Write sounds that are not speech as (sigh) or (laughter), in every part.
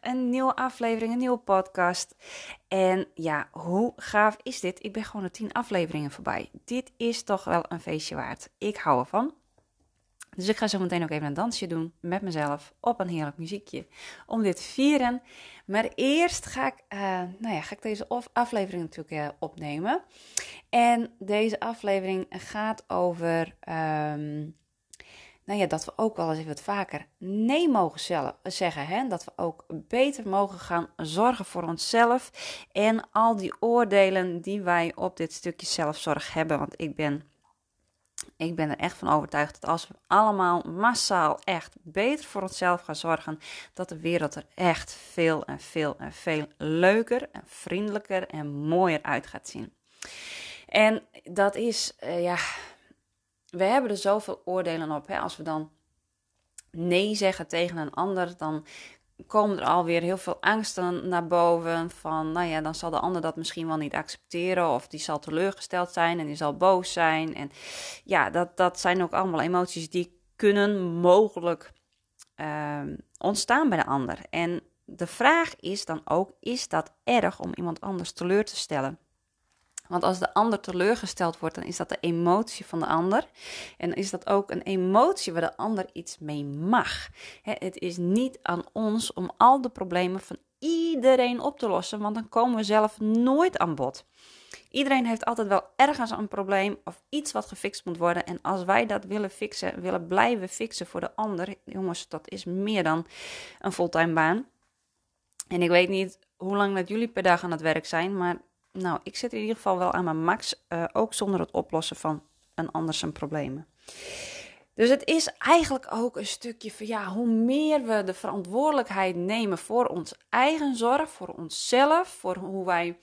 Een nieuwe aflevering, een nieuwe podcast. En ja, hoe gaaf is dit? Ik ben gewoon de tien afleveringen voorbij. Dit is toch wel een feestje waard. Ik hou ervan. Dus ik ga zo meteen ook even een dansje doen met mezelf op een heerlijk muziekje om dit vieren. Maar eerst ga ik, uh, nou ja, ga ik deze aflevering natuurlijk uh, opnemen. En deze aflevering gaat over um, nou ja, dat we ook wel eens wat vaker nee mogen zelf, zeggen. Hè? Dat we ook beter mogen gaan zorgen voor onszelf. En al die oordelen die wij op dit stukje zelfzorg hebben. Want ik ben, ik ben er echt van overtuigd dat als we allemaal massaal echt beter voor onszelf gaan zorgen. Dat de wereld er echt veel en veel en veel leuker en vriendelijker en mooier uit gaat zien. En dat is, uh, ja, we hebben er zoveel oordelen op. Hè? Als we dan nee zeggen tegen een ander, dan komen er alweer heel veel angsten naar boven. Van, nou ja, dan zal de ander dat misschien wel niet accepteren. Of die zal teleurgesteld zijn en die zal boos zijn. En ja, dat, dat zijn ook allemaal emoties die kunnen mogelijk uh, ontstaan bij de ander. En de vraag is dan ook, is dat erg om iemand anders teleur te stellen? Want als de ander teleurgesteld wordt, dan is dat de emotie van de ander. En is dat ook een emotie waar de ander iets mee mag. het is niet aan ons om al de problemen van iedereen op te lossen, want dan komen we zelf nooit aan bod. Iedereen heeft altijd wel ergens een probleem of iets wat gefixt moet worden. En als wij dat willen fixen, willen blijven fixen voor de ander, jongens, dat is meer dan een fulltime baan. En ik weet niet hoe lang dat jullie per dag aan het werk zijn, maar nou, ik zit in ieder geval wel aan mijn max, uh, ook zonder het oplossen van een ander zijn problemen. Dus het is eigenlijk ook een stukje van ja, hoe meer we de verantwoordelijkheid nemen voor ons eigen zorg, voor onszelf, voor hoe wij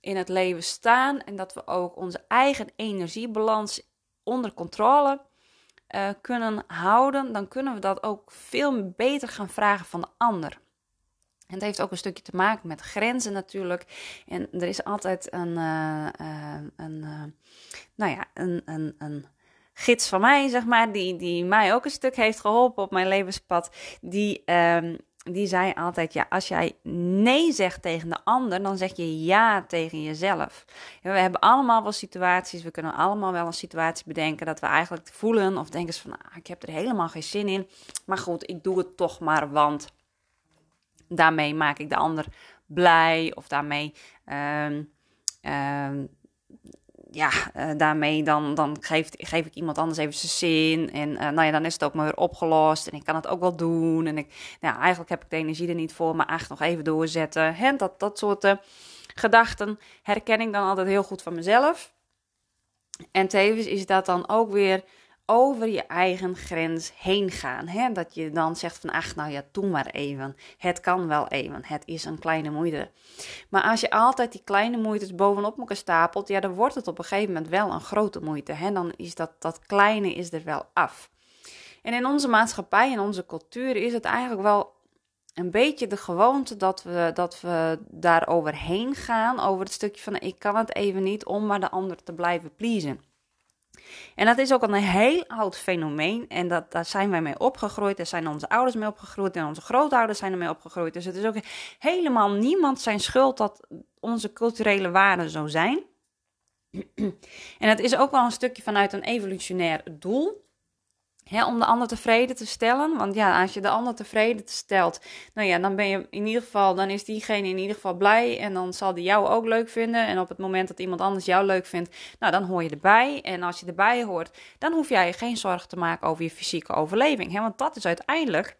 in het leven staan en dat we ook onze eigen energiebalans onder controle uh, kunnen houden, dan kunnen we dat ook veel beter gaan vragen van de ander. Het heeft ook een stukje te maken met grenzen natuurlijk. En er is altijd een, uh, uh, een uh, nou ja, een, een, een gids van mij, zeg maar, die, die mij ook een stuk heeft geholpen op mijn levenspad. Die, um, die zei altijd, ja, als jij nee zegt tegen de ander, dan zeg je ja tegen jezelf. We hebben allemaal wel situaties, we kunnen allemaal wel een situatie bedenken dat we eigenlijk voelen of denken van, ah, ik heb er helemaal geen zin in. Maar goed, ik doe het toch maar, want daarmee maak ik de ander blij of daarmee, um, um, ja, uh, daarmee dan, dan geef, geef ik iemand anders even zijn zin. En uh, nou ja, dan is het ook maar weer opgelost en ik kan het ook wel doen. En ik, nou, eigenlijk heb ik de energie er niet voor, maar echt nog even doorzetten. Hè, dat, dat soort uh, gedachten herken ik dan altijd heel goed van mezelf. En tevens is dat dan ook weer over je eigen grens heen gaan. Hè? Dat je dan zegt van, ach, nou ja, doe maar even. Het kan wel even. Het is een kleine moeite. Maar als je altijd die kleine moeites bovenop elkaar stapelt, ja, dan wordt het op een gegeven moment wel een grote moeite. Hè? Dan is dat, dat kleine is er wel af. En in onze maatschappij, in onze cultuur, is het eigenlijk wel een beetje de gewoonte dat we, dat we daar overheen gaan. Over het stukje van, ik kan het even niet om maar de ander te blijven pleasen. En dat is ook een heel oud fenomeen. En dat, daar zijn wij mee opgegroeid. Daar zijn onze ouders mee opgegroeid. En onze grootouders zijn ermee opgegroeid. Dus het is ook helemaal niemand zijn schuld dat onze culturele waarden zo zijn. (clears throat) En het is ook wel een stukje vanuit een evolutionair doel om de ander tevreden te stellen. Want ja, als je de ander tevreden stelt, nou ja, dan ben je in ieder geval, dan is diegene in ieder geval blij. En dan zal die jou ook leuk vinden. En op het moment dat iemand anders jou leuk vindt, nou dan hoor je erbij. En als je erbij hoort, dan hoef jij je geen zorgen te maken over je fysieke overleving. Hè? Want dat is uiteindelijk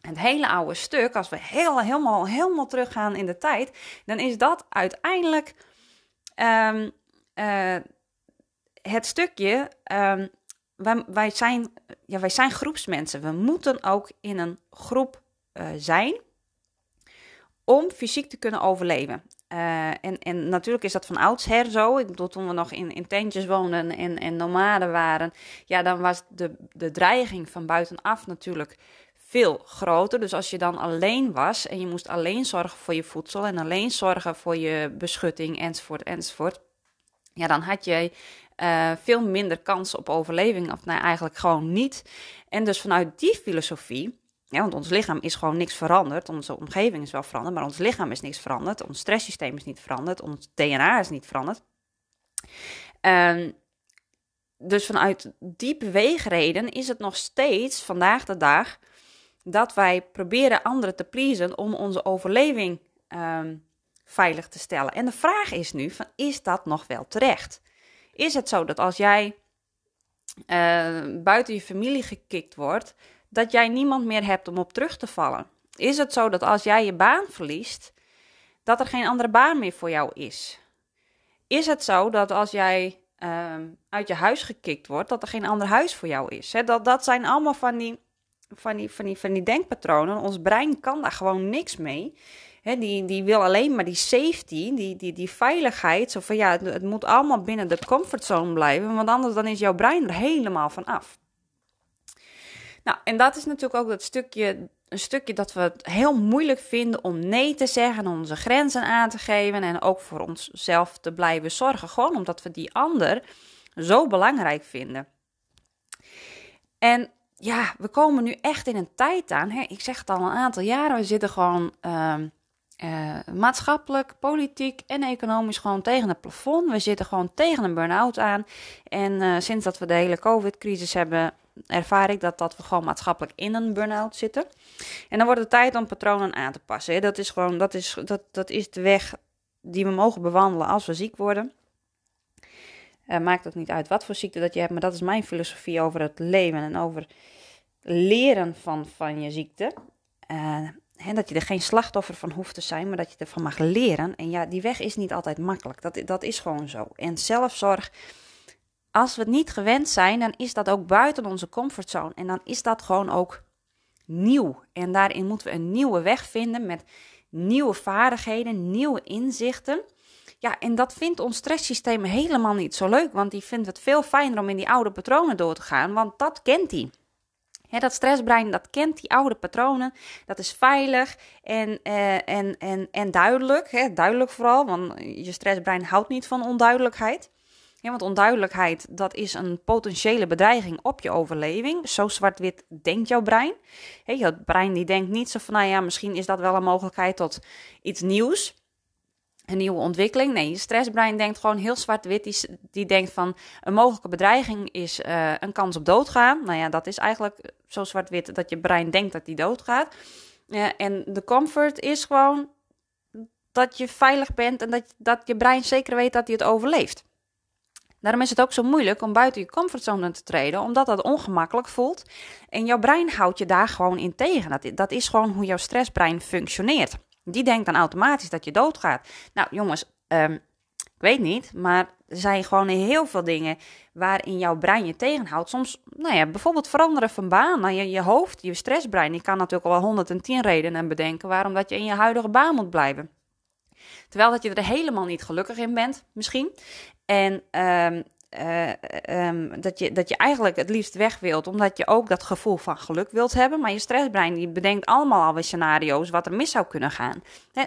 het hele oude stuk. Als we heel, helemaal, helemaal teruggaan in de tijd, dan is dat uiteindelijk um, uh, het stukje. Um, wij, wij, zijn, ja, wij zijn groepsmensen. We moeten ook in een groep uh, zijn om fysiek te kunnen overleven. Uh, en, en natuurlijk is dat van oudsher zo. Ik bedoel, toen we nog in, in tentjes woonden en, en nomaden waren, ja, dan was de, de dreiging van buitenaf natuurlijk veel groter. Dus als je dan alleen was en je moest alleen zorgen voor je voedsel en alleen zorgen voor je beschutting enzovoort enzovoort, ja, dan had je uh, veel minder kans op overleving, of nou eigenlijk gewoon niet. En dus vanuit die filosofie want ons lichaam is gewoon niks veranderd. Onze omgeving is wel veranderd, maar ons lichaam is niks veranderd. Ons stresssysteem is niet veranderd. Ons DNA is niet veranderd. Um, dus vanuit die beweegreden is het nog steeds vandaag de dag dat wij proberen anderen te pleasen om onze overleving um, veilig te stellen. En de vraag is nu: van, is dat nog wel terecht? Is het zo dat als jij uh, buiten je familie gekikt wordt, dat jij niemand meer hebt om op terug te vallen? Is het zo dat als jij je baan verliest, dat er geen andere baan meer voor jou is? Is het zo dat als jij uh, uit je huis gekikt wordt, dat er geen ander huis voor jou is? dat, dat zijn allemaal van die, van, die, van, die, van die denkpatronen. Ons brein kan daar gewoon niks mee. Die, die wil alleen maar die safety, die, die, die veiligheid. Zo van ja, het, moet allemaal binnen de comfortzone blijven, want anders dan is jouw brein er helemaal van af. Nou, en dat is natuurlijk ook dat stukje, een stukje dat we het heel moeilijk vinden om nee te zeggen, om onze grenzen aan te geven en ook voor onszelf te blijven zorgen. Gewoon omdat we die ander zo belangrijk vinden. En ja, we komen nu echt in een tijd aan. Hè? Ik zeg het al een aantal jaren. We zitten gewoon uh, uh, maatschappelijk, politiek en economisch gewoon tegen het plafond. We zitten gewoon tegen een burn-out aan. En uh, sinds dat we de hele COVID-crisis hebben, ervaar ik dat, dat we gewoon maatschappelijk in een burn-out zitten. En dan wordt het tijd om patronen aan te passen. Hè. Dat is gewoon, dat is, dat, dat is de weg die we mogen bewandelen als we ziek worden. Uh, maakt ook niet uit wat voor ziekte dat je hebt, maar dat is mijn filosofie over het leven en over leren van, van je ziekte. Dat je er geen slachtoffer van hoeft te zijn, maar dat je ervan mag leren. En ja, die weg is niet altijd makkelijk. Dat, dat is gewoon zo. En zelfzorg als we het niet gewend zijn, dan is dat ook buiten onze comfortzone. En dan is dat gewoon ook nieuw. En daarin moeten we een nieuwe weg vinden met nieuwe vaardigheden, nieuwe inzichten. Ja, en dat vindt ons stresssysteem helemaal niet zo leuk, want die vindt het veel fijner om in die oude patronen door te gaan, want dat kent hij. Dat stressbrein, dat kent die oude patronen. Dat is veilig en, uh, en, en, en duidelijk. Hè, duidelijk vooral, want je stressbrein houdt niet van onduidelijkheid. Ja, want onduidelijkheid, dat is een potentiële bedreiging op je overleving. Zo zwart-wit denkt jouw brein. He, je brein die denkt niet zo van, nou ja, misschien is dat wel een mogelijkheid tot iets nieuws. Een nieuwe ontwikkeling. Nee, je stressbrein denkt gewoon heel zwart-wit. Die, denkt van, een mogelijke bedreiging is uh, een kans op doodgaan. Nou ja, dat is eigenlijk zo zwart-wit dat je brein denkt dat die doodgaat. Uh, en de comfort is gewoon dat je veilig bent en dat, dat je brein zeker weet dat hij het overleeft. Daarom is het ook zo moeilijk om buiten je comfortzone te treden, omdat dat ongemakkelijk voelt. En jouw brein houdt je daar gewoon in tegen. Dat, dat is gewoon hoe jouw stressbrein functioneert. Die denkt dan automatisch dat je doodgaat. Nou, jongens, um, ik weet niet, maar er zijn gewoon heel veel dingen waarin jouw brein je tegenhoudt. Soms, nou ja, bijvoorbeeld veranderen van baan. Nou, je, je hoofd, je stressbrein, die kan natuurlijk al wel 110 redenen bedenken waarom dat je in je huidige baan moet blijven. Terwijl dat je er helemaal niet gelukkig in bent, misschien. En um, uh, um, dat, je, dat je eigenlijk het liefst weg wilt, omdat je ook dat gevoel van geluk wilt hebben. Maar je stressbrein die bedenkt allemaal alweer scenario's wat er mis zou kunnen gaan.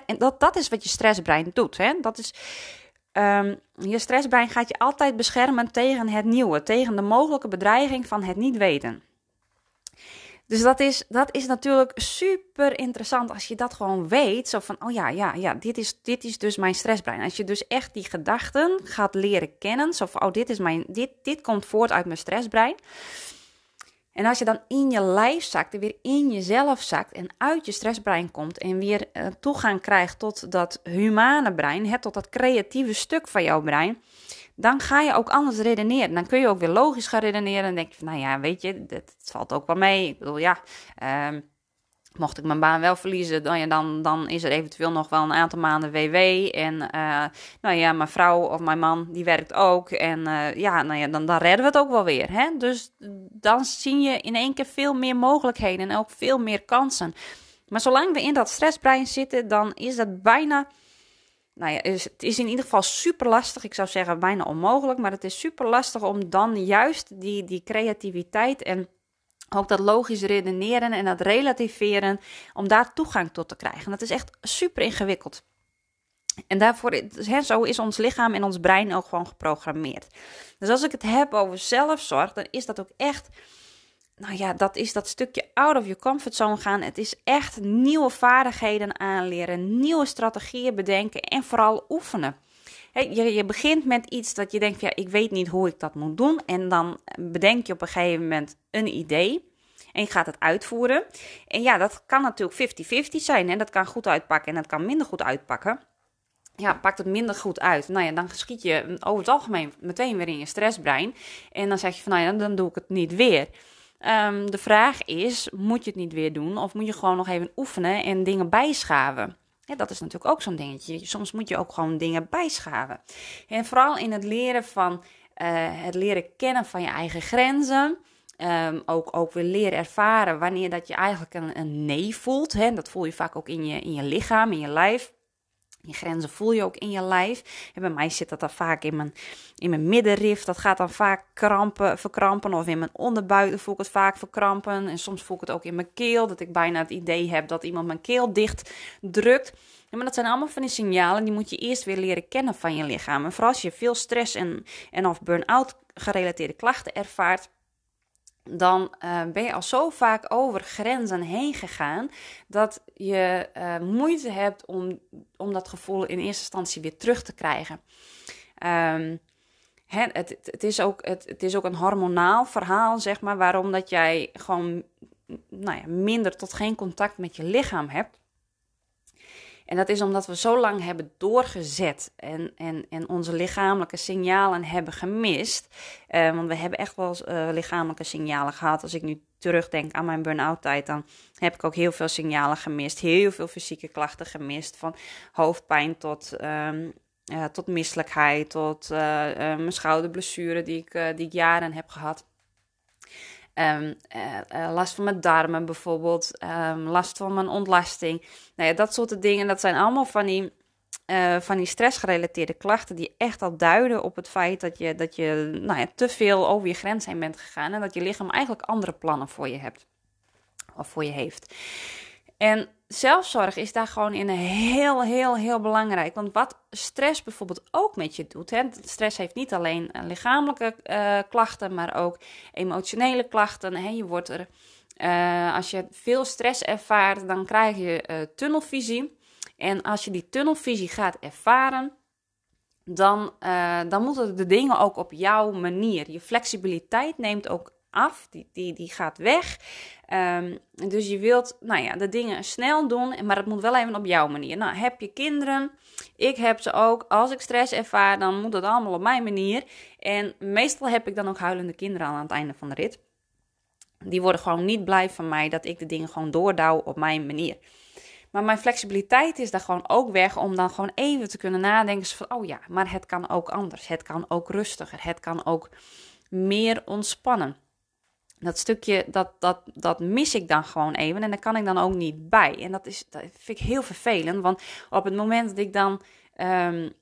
En dat, dat is wat je stressbrein doet. Hè? Dat is, um, je stressbrein gaat je altijd beschermen tegen het nieuwe, tegen de mogelijke bedreiging van het niet weten. Dus dat is, dat is natuurlijk super interessant als je dat gewoon weet. Zo van, oh ja, ja, ja, dit is, dit is dus mijn stressbrein. Als je dus echt die gedachten gaat leren kennen. Zo van, oh, dit, is mijn, dit, dit komt voort uit mijn stressbrein. En als je dan in je lijf zakt en weer in jezelf zakt en uit je stressbrein komt en weer uh, toegang krijgt tot dat humane brein, hè, tot dat creatieve stuk van jouw brein, dan ga je ook anders redeneren. Dan kun je ook weer logisch gaan redeneren. En denk je van, nou ja, weet je, het valt ook wel mee. Ik bedoel, ja, um, mocht ik mijn baan wel verliezen, dan, ja, dan, dan is er eventueel nog wel een aantal maanden WW. En uh, nou ja, mijn vrouw of mijn man, die werkt ook. En uh, ja, nou ja, dan, dan redden we het ook wel weer. Hè? Dus dan zie je in één keer veel meer mogelijkheden en ook veel meer kansen. Maar zolang we in dat stressbrein zitten, dan is dat bijna nou ja, het is in ieder geval super lastig. Ik zou zeggen bijna onmogelijk, maar het is super lastig om dan juist die, die creativiteit en ook dat logisch redeneren en dat relativeren, om daar toegang tot te krijgen. Dat is echt super ingewikkeld. En daarvoor, zo is ons lichaam en ons brein ook gewoon geprogrammeerd. Dus als ik het heb over zelfzorg, dan is dat ook echt nou ja, dat is dat stukje out of your comfort zone gaan. Het is echt nieuwe vaardigheden aanleren, nieuwe strategieën bedenken en vooral oefenen. je, je begint met iets dat je denkt, ja, ik weet niet hoe ik dat moet doen. En dan bedenk je op een gegeven moment een idee. En je gaat het uitvoeren. En ja, dat kan natuurlijk 50-50 zijn. En dat kan goed uitpakken en dat kan minder goed uitpakken. Ja, pakt het minder goed uit. Nou ja, dan schiet je over het algemeen meteen weer in je stressbrein. En dan zeg je van, nou ja, dan doe ik het niet weer. Ehm, de vraag is: moet je het niet weer doen? Of moet je gewoon nog even oefenen en dingen bijschaven? Dat is natuurlijk ook zo'n dingetje. Soms moet je ook gewoon dingen bijschaven. En vooral in het leren van uh, het leren kennen van je eigen grenzen. Um, ook, ook weer leren ervaren wanneer dat je eigenlijk een, een nee voelt. Hè? Dat voel je vaak ook in je, in je lichaam, in je lijf. Je grenzen voel je ook in je lijf. En bij mij zit dat dan vaak in mijn, in mijn middenrif. Dat gaat dan vaak krampen, verkrampen. Of in mijn onderbuik voel ik het vaak verkrampen. En soms voel ik het ook in mijn keel. Dat ik bijna het idee heb dat iemand mijn keel dicht drukt. maar dat zijn allemaal van die signalen. Die moet je eerst weer leren kennen van je lichaam. En vooral als je veel stress en, en of burn-out gerelateerde klachten ervaart dan uh, ben je al zo vaak over grenzen heen gegaan dat je uh, moeite hebt om, om dat gevoel in eerste instantie weer terug te krijgen. Um, het, het, het, is ook, het, het is ook een hormonaal verhaal, zeg maar, waarom dat jij gewoon nou ja, minder tot geen contact met je lichaam hebt. En dat is omdat we zo lang hebben doorgezet en, en, en onze lichamelijke signalen hebben gemist. Uh, want we hebben echt wel uh, lichamelijke signalen gehad. Als ik nu terugdenk aan mijn burn-out tijd, dan heb ik ook heel veel signalen gemist. Heel veel fysieke klachten gemist. Van hoofdpijn tot, um, uh, tot misselijkheid, tot mijn schouderblessure die ik, die ik jaren heb gehad. Um, uh, last van mijn darmen bijvoorbeeld, um, last van mijn ontlasting. Nou ja, dat soort dingen, dat zijn allemaal van die, uh, van die stressgerelateerde klachten die echt al duiden op het feit dat je, dat je nou ja, te veel over je grens heen bent gegaan en dat je lichaam eigenlijk andere plannen voor je hebt of voor je heeft. En zelfzorg is daar gewoon in heel, heel, heel belangrijk. Want wat stress bijvoorbeeld ook met je doet. Hè, stress heeft niet alleen lichamelijke uh, klachten, maar ook emotionele klachten. Hè. Je wordt er, uh, als je veel stress ervaart, dan krijg je tunnelvisie. En als je die tunnelvisie gaat ervaren, dan, dan moeten de dingen ook op jouw manier. Je flexibiliteit neemt ook af, die, die, gaat weg. Um, dus je wilt nou ja, de dingen snel doen, maar het moet wel even op jouw manier. Nou, heb je kinderen? Ik heb ze ook. Als ik stress ervaar, dan moet het allemaal op mijn manier. En meestal heb ik dan ook huilende kinderen aan het einde van de rit. Die worden gewoon niet blij van mij dat ik de dingen gewoon doordouw op mijn manier. Maar mijn flexibiliteit is daar gewoon ook weg om dan gewoon even te kunnen nadenken van, oh ja, maar het kan ook anders. Het kan ook rustiger. Het kan ook meer ontspannen dat stukje, dat, dat, dat mis ik dan gewoon even en daar kan ik dan ook niet bij. En dat, is, dat vind ik heel vervelend, want op het moment dat ik dan, um,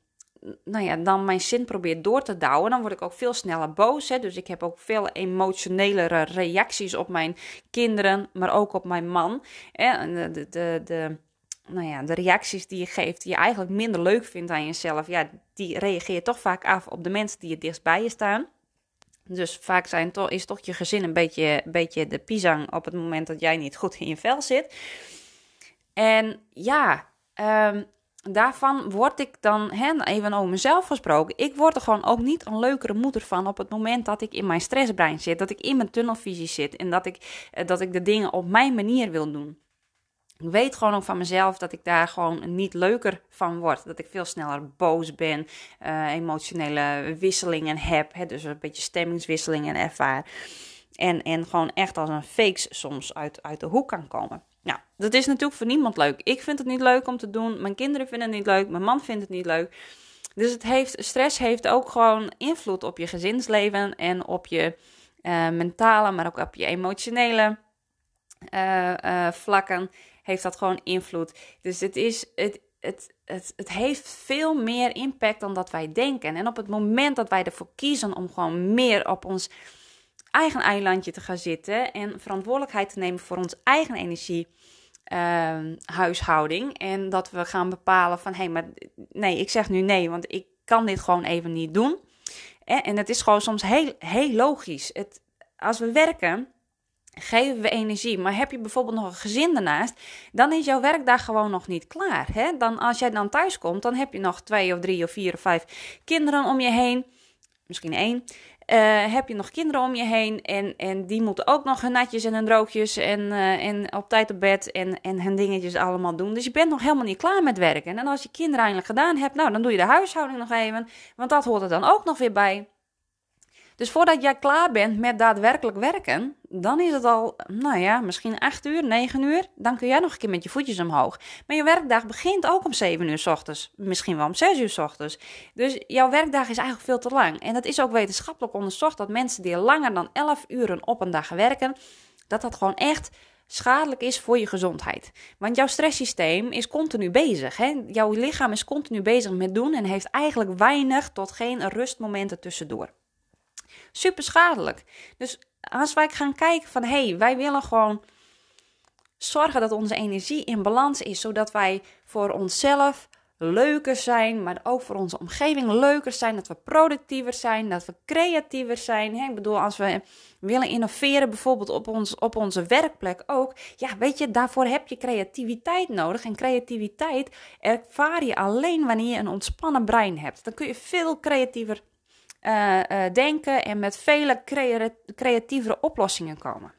nou ja, dan mijn zin probeer door te douwen, dan word ik ook veel sneller boos. Hè? Dus ik heb ook veel emotionelere reacties op mijn kinderen, maar ook op mijn man. En de, de, de, de nou ja, de reacties die je geeft, die je eigenlijk minder leuk vindt aan jezelf, ja, die reageer je toch vaak af op de mensen die het dichtst bij je staan. Dus vaak zijn is toch je gezin een beetje, beetje de pisang op het moment dat jij niet goed in je vel zit. En ja, um, daarvan word ik dan, even over mezelf gesproken, ik word er gewoon ook niet een leukere moeder van op het moment dat ik in mijn stressbrein zit, dat ik in mijn tunnelvisie zit en dat ik, eh, dat ik de dingen op mijn manier wil doen. Ik weet gewoon ook van mezelf dat ik daar gewoon niet leuker van word. Dat ik veel sneller boos ben, uh, emotionele wisselingen heb. Hè, dus een beetje stemmingswisselingen ervaar. En, en gewoon echt als een fakes soms uit, uit de hoek kan komen. Nou, dat is natuurlijk voor niemand leuk. Ik vind het niet leuk om te doen. Mijn kinderen vinden het niet leuk. Mijn man vindt het niet leuk. Dus het heeft, stress heeft ook gewoon invloed op je gezinsleven en op je uh, mentale, maar ook op je emotionele uh, vlakken. Heeft dat gewoon invloed. Dus het is, het, het, het, het heeft veel meer impact dan dat wij denken. En op het moment dat wij ervoor kiezen om gewoon meer op ons eigen eilandje te gaan zitten en verantwoordelijkheid te nemen voor ons eigen energie. Uh, huishouding en dat we gaan bepalen van hé, hey, maar nee, ik zeg nu nee, want ik kan dit gewoon even niet doen. En het is gewoon soms heel, heel logisch. Het, als we werken, geven we energie. Maar heb je bijvoorbeeld nog een gezin daarnaast, dan is jouw werkdag gewoon nog niet klaar. Hè? Dan, als jij dan thuis komt, dan heb je nog twee of drie of vier of vijf kinderen om je heen. Misschien één. Uh, heb je nog kinderen om je heen en, en die moeten ook nog hun natjes en hun droogjes en, uh, en op tijd op bed en, en hun dingetjes allemaal doen. Dus je bent nog helemaal niet klaar met werken. En als je kinderen eindelijk gedaan hebt, nou dan doe je de huishouding nog even, want dat hoort er dan ook nog weer bij. Dus voordat jij klaar bent met daadwerkelijk werken, dan is het al, nou ja, misschien 8 uur, 9 uur. Dan kun jij nog een keer met je voetjes omhoog. Maar je werkdag begint ook om 7 uur s ochtends. Misschien wel om 6 uur s ochtends. Dus jouw werkdag is eigenlijk veel te lang. En dat is ook wetenschappelijk onderzocht dat mensen die langer dan 11 uren op een dag werken, dat dat gewoon echt schadelijk is voor je gezondheid. Want jouw stresssysteem is continu bezig. Hè? Jouw lichaam is continu bezig met doen en heeft eigenlijk weinig tot geen rustmomenten tussendoor super schadelijk. Dus als wij gaan kijken van hé, hey, wij willen gewoon zorgen dat onze energie in balans is, zodat wij voor onszelf leuker zijn, maar ook voor onze omgeving leuker zijn, dat we productiever zijn, dat we creatiever zijn. Ik bedoel, als we willen innoveren, bijvoorbeeld op, ons, op onze werkplek ook, ja, weet je, daarvoor heb je creativiteit nodig. En creativiteit ervaar je alleen wanneer je een ontspannen brein hebt. Dan kun je veel creatiever uh, denken en met vele creatievere oplossingen komen.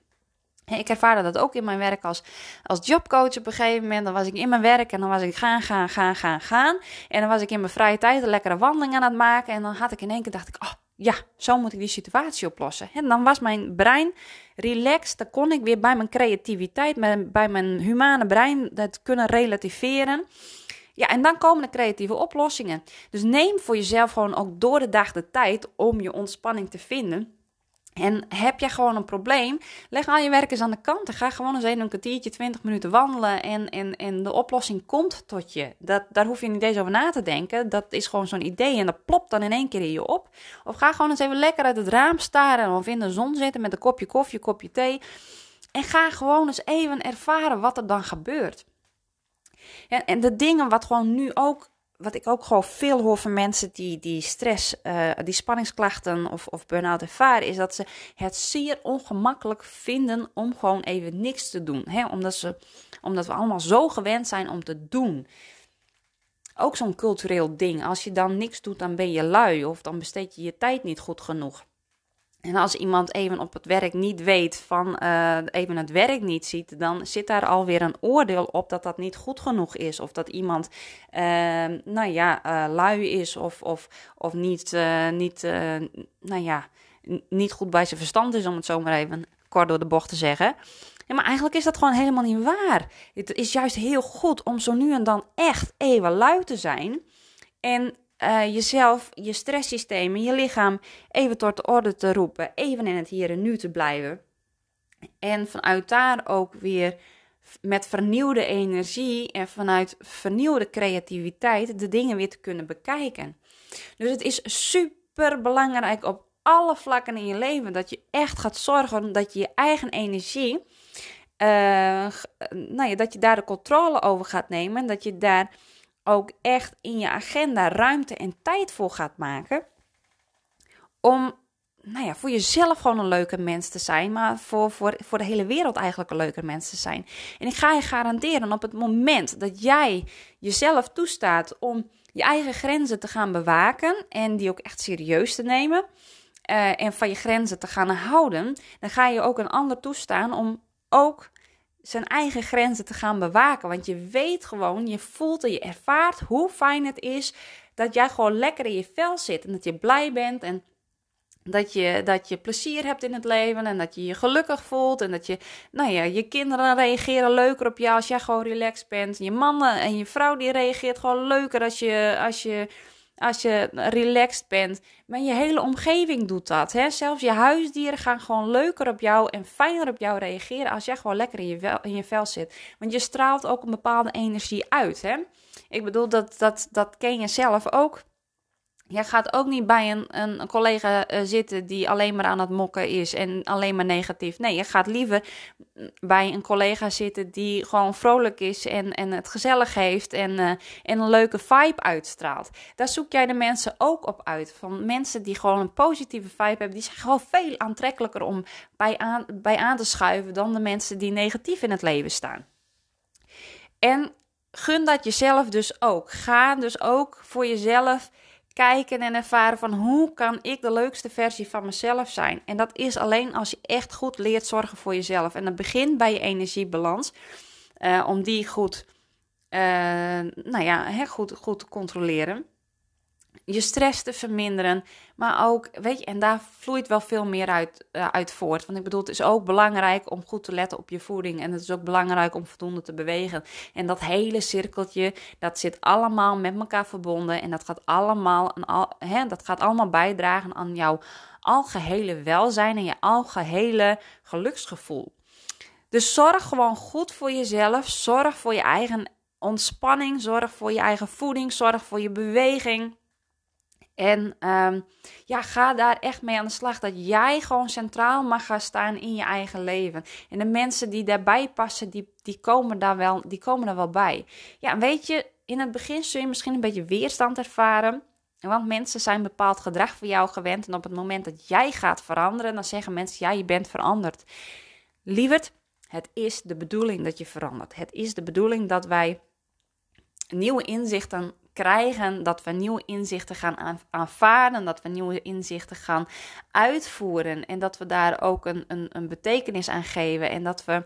Ik ervaarde dat ook in mijn werk als, als jobcoach op een gegeven moment. Dan was ik in mijn werk en dan was ik gaan, gaan, gaan, gaan, gaan. En dan was ik in mijn vrije tijd een lekkere wandeling aan het maken. En dan had ik in één keer, dacht ik, oh ja, zo moet ik die situatie oplossen. En dan was mijn brein relaxed. Dan kon ik weer bij mijn creativiteit, bij mijn humane brein, dat kunnen relativeren. Ja, en dan komen de creatieve oplossingen. Dus neem voor jezelf gewoon ook door de dag de tijd om je ontspanning te vinden. En heb jij gewoon een probleem, leg al je werk eens aan de kant. En ga gewoon eens even een kwartiertje, 20 minuten wandelen. En, en, en de oplossing komt tot je. Dat, daar hoef je niet eens over na te denken. Dat is gewoon zo'n idee en dat plopt dan in één keer in je op. Of ga gewoon eens even lekker uit het raam staren. Of in de zon zitten met een kopje koffie, kopje thee. En ga gewoon eens even ervaren wat er dan gebeurt. Ja, en de dingen wat gewoon nu ook, wat ik ook gewoon veel hoor van mensen die, die stress, uh, die spanningsklachten of, of burn-out ervaren, is dat ze het zeer ongemakkelijk vinden om gewoon even niks te doen. Hè? Omdat, ze, omdat we allemaal zo gewend zijn om te doen. Ook zo'n cultureel ding. Als je dan niks doet, dan ben je lui of dan besteed je je tijd niet goed genoeg. En als iemand even op het werk niet weet van uh, even het werk niet ziet, dan zit daar alweer een oordeel op dat dat niet goed genoeg is. Of dat iemand, uh, nou ja, uh, lui is of, of, of niet, uh, niet, nou ja, niet goed bij zijn verstand is, om het zo maar even kort door de bocht te zeggen. Ja, maar eigenlijk is dat gewoon helemaal niet waar. Het is juist heel goed om zo nu en dan echt even lui te zijn. En uh, jezelf, je stresssysteem en je lichaam even tot de orde te roepen, even in het hier en nu te blijven. En vanuit daar ook weer met vernieuwde energie en vanuit vernieuwde creativiteit de dingen weer te kunnen bekijken. Dus het is super belangrijk op alle vlakken in je leven dat je echt gaat zorgen dat je je eigen energie, uh, nou ja, dat je daar de controle over gaat nemen en dat je daar ook echt in je agenda ruimte en tijd voor gaat maken. Om nou ja, voor jezelf gewoon een leuke mens te zijn, maar voor, voor, voor de hele wereld eigenlijk een leuke mens te zijn. En ik ga je garanderen, op het moment dat jij jezelf toestaat om je eigen grenzen te gaan bewaken en die ook echt serieus te nemen uh, en van je grenzen te gaan houden, dan ga je ook een ander toestaan om ook zijn eigen grenzen te gaan bewaken. Want je weet gewoon, je voelt en je ervaart hoe fijn het is dat jij gewoon lekker in je vel zit. En dat je blij bent en dat je, dat je plezier hebt in het leven en dat je je gelukkig voelt. En dat je, nou ja, je kinderen reageren leuker op jou als jij gewoon relaxed bent. Je mannen en je vrouw die reageert gewoon leuker als je, als je als je relaxed bent. Maar je hele omgeving doet dat. Hè? Zelfs je huisdieren gaan gewoon leuker op jou en fijner op jou reageren als jij gewoon lekker in je, vel, in je vel zit. Want je straalt ook een bepaalde energie uit. Hè? Ik bedoel, dat, dat, dat ken je zelf ook. Jij gaat ook niet bij een, een collega uh, zitten die alleen maar aan het mokken is en alleen maar negatief. Nee, je gaat liever bij een collega zitten die gewoon vrolijk is en, en het gezellig heeft en, uh, en een leuke vibe uitstraalt. Daar zoek jij de mensen ook op uit. Van mensen die gewoon een positieve vibe hebben, die zijn gewoon veel aantrekkelijker om bij aan, bij aan te schuiven dan de mensen die negatief in het leven staan. En gun dat jezelf dus ook. Ga dus ook voor jezelf kijken en ervaren van hoe kan ik de leukste versie van mezelf zijn. En dat is alleen als je echt goed leert zorgen voor jezelf. En dat begint bij je energiebalans. Uh, om die goed, uh, nou ja, hè, goed, goed te controleren je stress te verminderen. Maar ook, weet je, en daar vloeit wel veel meer uit, uh, uit voort. Want ik bedoel, het is ook belangrijk om goed te letten op je voeding. En het is ook belangrijk om voldoende te bewegen. En dat hele cirkeltje, dat zit allemaal met elkaar verbonden. En dat gaat allemaal, een, al, hè, dat gaat allemaal bijdragen aan jouw algehele welzijn en je algehele geluksgevoel. Dus zorg gewoon goed voor jezelf. Zorg voor je eigen ontspanning. Zorg voor je eigen voeding. Zorg voor je beweging. En um, ja, ga daar echt mee aan de slag. Dat jij gewoon centraal mag gaan staan in je eigen leven. En de mensen die daarbij passen, die, die, komen, daar wel, die komen er wel bij. Ja, weet je, in het begin zul je misschien een beetje weerstand ervaren. Want mensen zijn bepaald gedrag voor jou gewend. En op het moment dat jij gaat veranderen, dan zeggen mensen: ja, je bent veranderd. Lieverd, het is de bedoeling dat je verandert. Het is de bedoeling dat wij nieuwe inzichten krijgen, dat we nieuwe inzichten gaan aanvaarden, dat we nieuwe inzichten gaan uitvoeren en dat we daar ook een, een, een betekenis aan geven en dat we,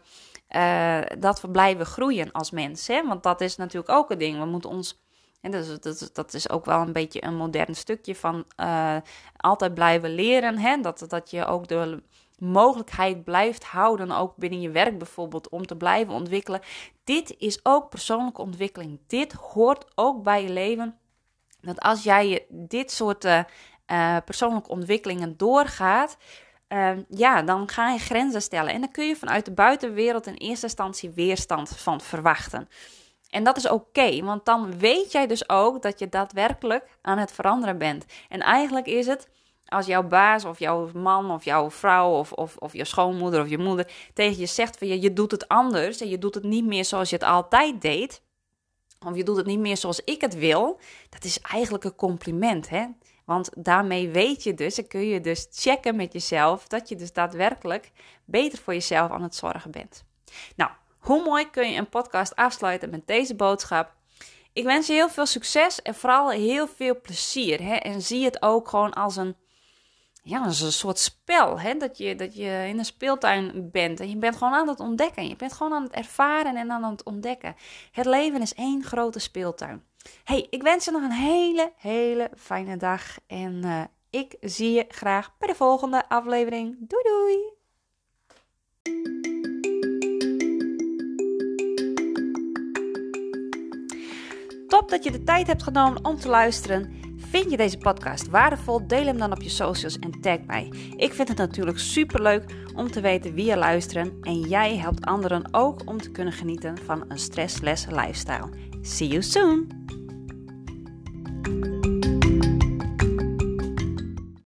uh, dat we blijven groeien als mensen. Want dat is natuurlijk ook een ding. We moeten ons. En dat, is, dat, dat is ook wel een beetje een modern stukje van uh, altijd blijven leren. Hè? Dat, dat je ook de mogelijkheid blijft houden, ook binnen je werk bijvoorbeeld, om te blijven ontwikkelen. Dit is ook persoonlijke ontwikkeling. Dit hoort ook bij je leven. Dat als jij dit soort uh, persoonlijke ontwikkelingen doorgaat, uh, ja, dan ga je grenzen stellen. En dan kun je vanuit de buitenwereld in eerste instantie weerstand van verwachten. En dat is oké, want dan weet jij dus ook dat je daadwerkelijk aan het veranderen bent. En eigenlijk is het als jouw baas of jouw man of jouw vrouw of, of, of je schoonmoeder of je moeder tegen je zegt van je, je doet het anders en je doet het niet meer zoals je het altijd deed, of je doet het niet meer zoals ik het wil, dat is eigenlijk een compliment, hè? Want daarmee weet je dus en kun je dus checken met jezelf dat je dus daadwerkelijk beter voor jezelf aan het zorgen bent. Nou, hoe mooi kun je een podcast afsluiten met deze boodschap? Ik wens je heel veel succes en vooral heel veel plezier. Hè? En zie het ook gewoon als een ja, dat is een soort spel. Hè? Dat, je, dat je in een speeltuin bent en je bent gewoon aan het ontdekken. Je bent gewoon aan het ervaren en aan het ontdekken. Het leven is één grote speeltuin. hey, ik wens je nog een hele, hele fijne dag. En uh, ik zie je graag bij de volgende aflevering. Doei doei! Top dat je de tijd hebt genomen om te luisteren. Vind je deze podcast waardevol? Deel hem dan op je socials en tag mij. Ik vind het natuurlijk super leuk om te weten wie je luisteren en jij helpt anderen ook om te kunnen genieten van een stressless lifestyle. See you soon!